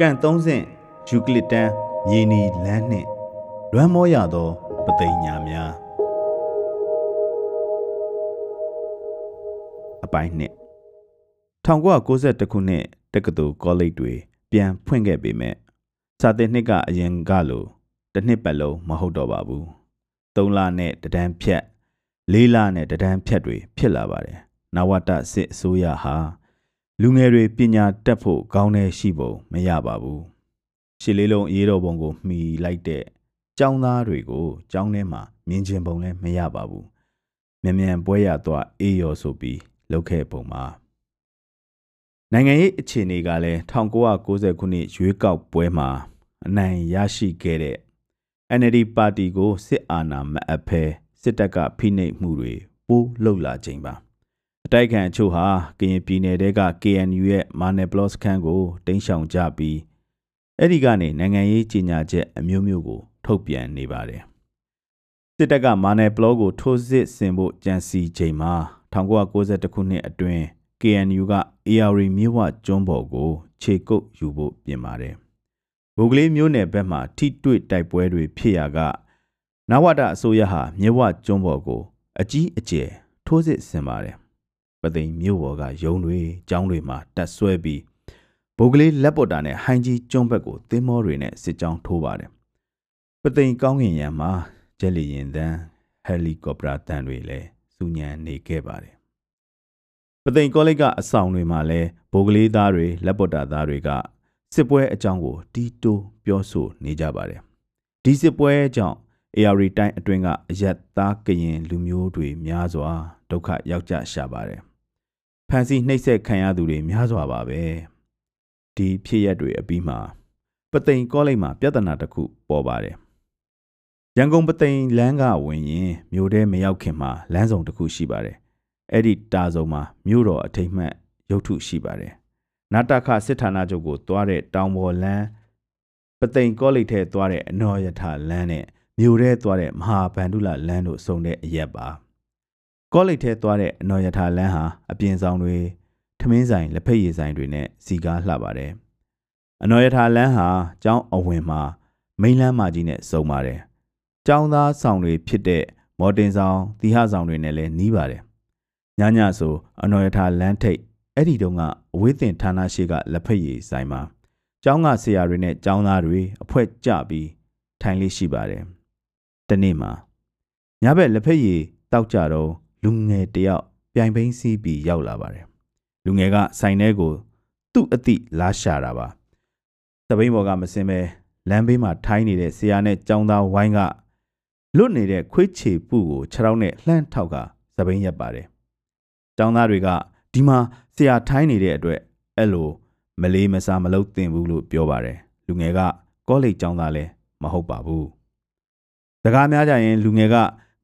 ကန့်သုံးဆင့်ယူကလစ်တန်မြေနီလမ်းနှင့်လွမ်းမောရသောပသိညာများအပိုင်းနှစ်1992ခုနှစ်တက္ကသိုလ်ကောလိပ်တွေပြန်ဖွင့်ခဲ့ပေမဲ့စာသင်နှစ်ကအရင်ကလိုတစ်နှစ်ပတ်လုံးမဟုတ်တော့ပါဘူး3လနဲ့တဒန်းဖြတ်4လနဲ့တဒန်းဖြတ်တွေဖြစ်လာပါတယ်နဝတစစ်အစိုးရဟာ လူငယ်တွေပညာတတ်ဖို့ကောင်းတဲ့ရှိပုံမရပါဘူးရှစ်လေးလုံးအေးတော်ပုံကိုမှီလိုက်တဲ့ကျောင်းသားတွေကိုကျောင်းထဲမှာမြင်ကျင်ပုံလည်းမရပါဘူးမြန်မြန်ပွဲရသွားအေးရော်ဆိုပြီးလုပ်ခဲ့ပုံပါနိုင်ငံရေးအခြေအနေကလည်း1990ခုနှစ်ရွေးကောက်ပွဲမှာအနိုင်ရရှိခဲ့တဲ့ NLD ပါတီကိုစစ်အာဏာမအပ်ဖဲစစ်တပ်ကဖိနှိပ်မှုတွေပိုးလှုပ်လာခြင်းပါ အတိုက်ခံအချို့ဟာကရင်ပြည်နယ်တဲက KNU ရဲ့ Marne Plus ခန်းကိုတင်းရှောင်ကြပြီးအဲ့ဒီကနေနိုင်ငံရေးကြီးညာချက်အမျိုးမျိုးကို ထုတ်ပြန်နေပါတယ်စစ်တပ်က Marne Plus ကိုထိုးစစ်ဆင်ဖို့ကြံစီချိန်မှာ1992ခုနှစ်အတွင်း KNU က AR မြို့ဝကျွန်းပေါ်ကိုခြေကုပ်ယူဖို့ပြင်ပါတယ်။ဗိုလ်ကလေးမျိုးနယ်ဘက်မှထိတွေ့တိုက်ပွဲတွေဖြစ်ရာကနဝတအစိုးရဟာမြဝကျွန်းပေါ်ကို အကြီးအကျယ်ထိုးစစ်ဆင်ပါတယ်။ ပသိမ်မြို့ပေါ်ကရုံးတွေကျောင်းတွေမှာတက်ဆွဲပြီးဗိုလ်ကလေးလက်ပေါ်တာနဲ့ဟိုင်းကြီးကျွန်းဘက်ကိုသင်းမောတွေနဲ့စစ်ကြောင်းထိုးပါတယ်။ပသိမ်ကောင်းကင်ရံမှာဂျက်လီရင်တန်းဟယ်လီကော်ပတာတန်တွေလည်းစူညံနေခဲ့ပါတယ်ပသိမ်ကောလိပ်ကအဆောင်တွေမှာလဲဗိုလ်ကလေးသားတွေလက်ပေါ်တာသားတွေကစစ်ပွဲအကြောင်းကိုတီးတိုးပြောဆိုနေကြပါတယ်ဒီစစ်ပွဲကြောင့် AR တိုင်းအတွင်းကအယက်သားကရင်လူမျိုးတွေများစွာ ဒုက္ခရောက်ကြရှာပါတယ်ဖန်စီနှိပ်စက်ခံရသူတွေများစွာပါပဲဒီဖြစ်ရက်တွေအပြီးမှာပသိမ်ကောလိပ်မှာပြဿနာတစ်ခုပေါ်ပါတယ်ရန်ကုန်ပသိမ်လမ်းကဝင်ရင်မြို့ထဲမရောက်ခင်မှာလမ်းဆောင်တစ်ခုရှိပါတယ်အဲ့ဒီတာစုံမှာမြို့တော်အထိတ်မှတ်ရုပ်ထုရှိပါတယ်နာတခစစ်ဌာနချုပ်ကိုသွားတဲ့တောင်ပေါ်လမ်းပသိမ်ကောလိပ်ထဲသွားတဲ့အနော်ယထလမ်းနဲ့မြို့ထဲသွားတဲ့မဟာဗန္ဓုလလမ်းတို့စုံတဲ့အရက်ပါ ကောလိပ်ထဲသွားတဲ့အနော်ယထလမ်းဟာအပြင်ဆောင်တွေထမင်းဆိုင်လက်ဖက်ရည်ဆိုင်တွေနဲ့စီကားလှပါတယ်အနော်ယထလမ်းဟာကျောင်းအဝင်မှာမိန်းလမ်းမကြီးနဲ့စုံပါတယ်ကျောင်းသားဆောင်တွေဖြစ်တဲ့မော်တင်ဆောင်သီဟဆောင်တွေနဲ့လည်းနီးပါတယ်ညညဆိုအနော်ရထလမ်းထိပ်အဲ့ဒီတုန်းကအဝေးသင်ဌာနရှိကလက်ဖက်ရည်ဆိုင်မှာကျောင်းကဆရာတွေနဲ့ကျောင်းသားတွေအဖွဲကြပြီးထိုင်လေးရှိပါတယ်။တနေ့မှာညဘက်လက်ဖက်ရည်တောက်ကြတော့ လူငယ်တယောက်ပြိုင်ပိန်းစီးပြီးရောက်လာပါတယ်။လူငယ်ကဆိုင်ထဲကို သူ့အတိလာရှာတာပါ။သပိန်ဘော်ကမစင်ပဲလမ်းဘေးမှာထိုင်းနေတဲ့ဆရာနဲ့ကျောင်းသားဝိုင်းကလွတ်နေတဲ့ခွေးချေပူကိုခြေထောက်နဲ့လှမ်းထောက်ကသပိန်ရက်ပါတယ်ကျောင်းသားတွေကဒီမှာဆရာထိုင်းနေတဲ့အတွက်အဲ့လိုမလေးမစားမလုပ်သင့်ဘူးလို့ပြောပါတယ်လူငယ်ကကောလိပ်ကျောင်းသားလည်းမဟုတ်ပါဘူးစကားများကြရင်လူငယ်က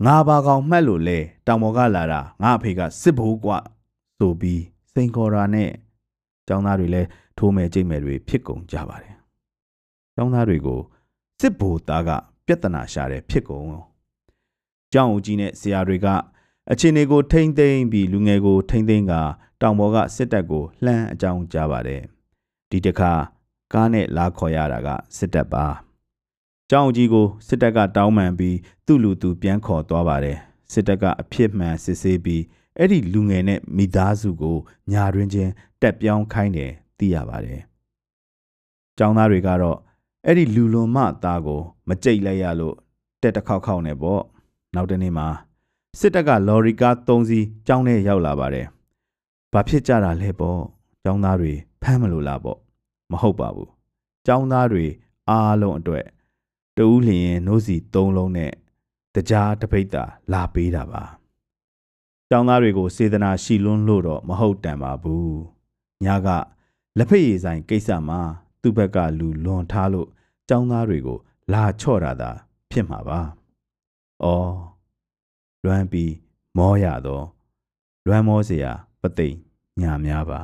ငါဘာကောင်မှတ်လို့လဲတောင်ပေါ်ကလာတာငါအဖေကစစ်ဘိုးกว่าဆိုပြီးစိန်ခေါ်တာနဲ့ကျောင်းသားတွေလည်းထိုးမယ်ကြိတ်မယ်တွေဖြစ်ကုန်ကြပါတယ်ကျောင်းသားတွေကိုစစ်ဘိုးသားကပြဿနာရှာတယ်ဖြစ်ကုန်ကျောင်းဦးကြီးနဲ့ဆရာတွေကအခြေအနေကိုထိမ့်သိမ့်ပြီးလူငယ်ကိုထိမ့်သိမ့်ကတောင်ပေါ်ကစစ်တပ်ကိုလှမ်းအကြောင်းကြားပါတယ်ဒီတခါကားနဲ့လာခေါ်ရတာကစစ်တပ်ပါ ကျောင်းကြီးကိုစစ်တပ်ကတောင်းပန်ပြီးသူ့လူသူပြန်ခေါ်သွားပါတယ်စစ်တပ်ကအဖြစ်မှန်စစ်ဆေးပြီးအဲ့ဒီလူငယ်နဲ့မိသားစုကိုညာတွင်ချင်းတက်ပြောင်းခိုင်းတယ်သိရပါတယ်ကျောင်းသားတွေကတော့အဲ့ဒီလူလွန်မသားကိုမကြိတ်လိုက်ရလို့တက်တစ်ခေါက်ခေါက်နေပေါ့နောက်တနေ့မှာစစ်တပ်ကလော်ရီကား၃စီးကျောင်းထဲရောက်လာပါတယ်။ဘာဖြစ်ကြတာလဲပေါ့။ကျောင်းသားတွေဖမ်းမလို့လားပေါ့။မဟုတ်ပါဘူး။ကျောင်းသားတွေအားလုံးအတွက် တူးလျင်နိုးစီ၃လုံးနဲ့တကြားတပိတ်တာလာပေးတာပါ။ကျောင်းသားတွေကို စေတနာရှိလွန်းလို့တော့မဟုတ်တန်ပါဘူး။ညကလက်ဖက်ရည်ဆိုင်ကိစ္စမှာသူ့ဘက်ကလူလွန်ထားလို့ကျောင်းသားတွေကို လာချော့တာသာဖြစ်မှာပါ။အော်လွမ်းပြီးမောရသောလွမ်းမောเสียပသိညာများပါ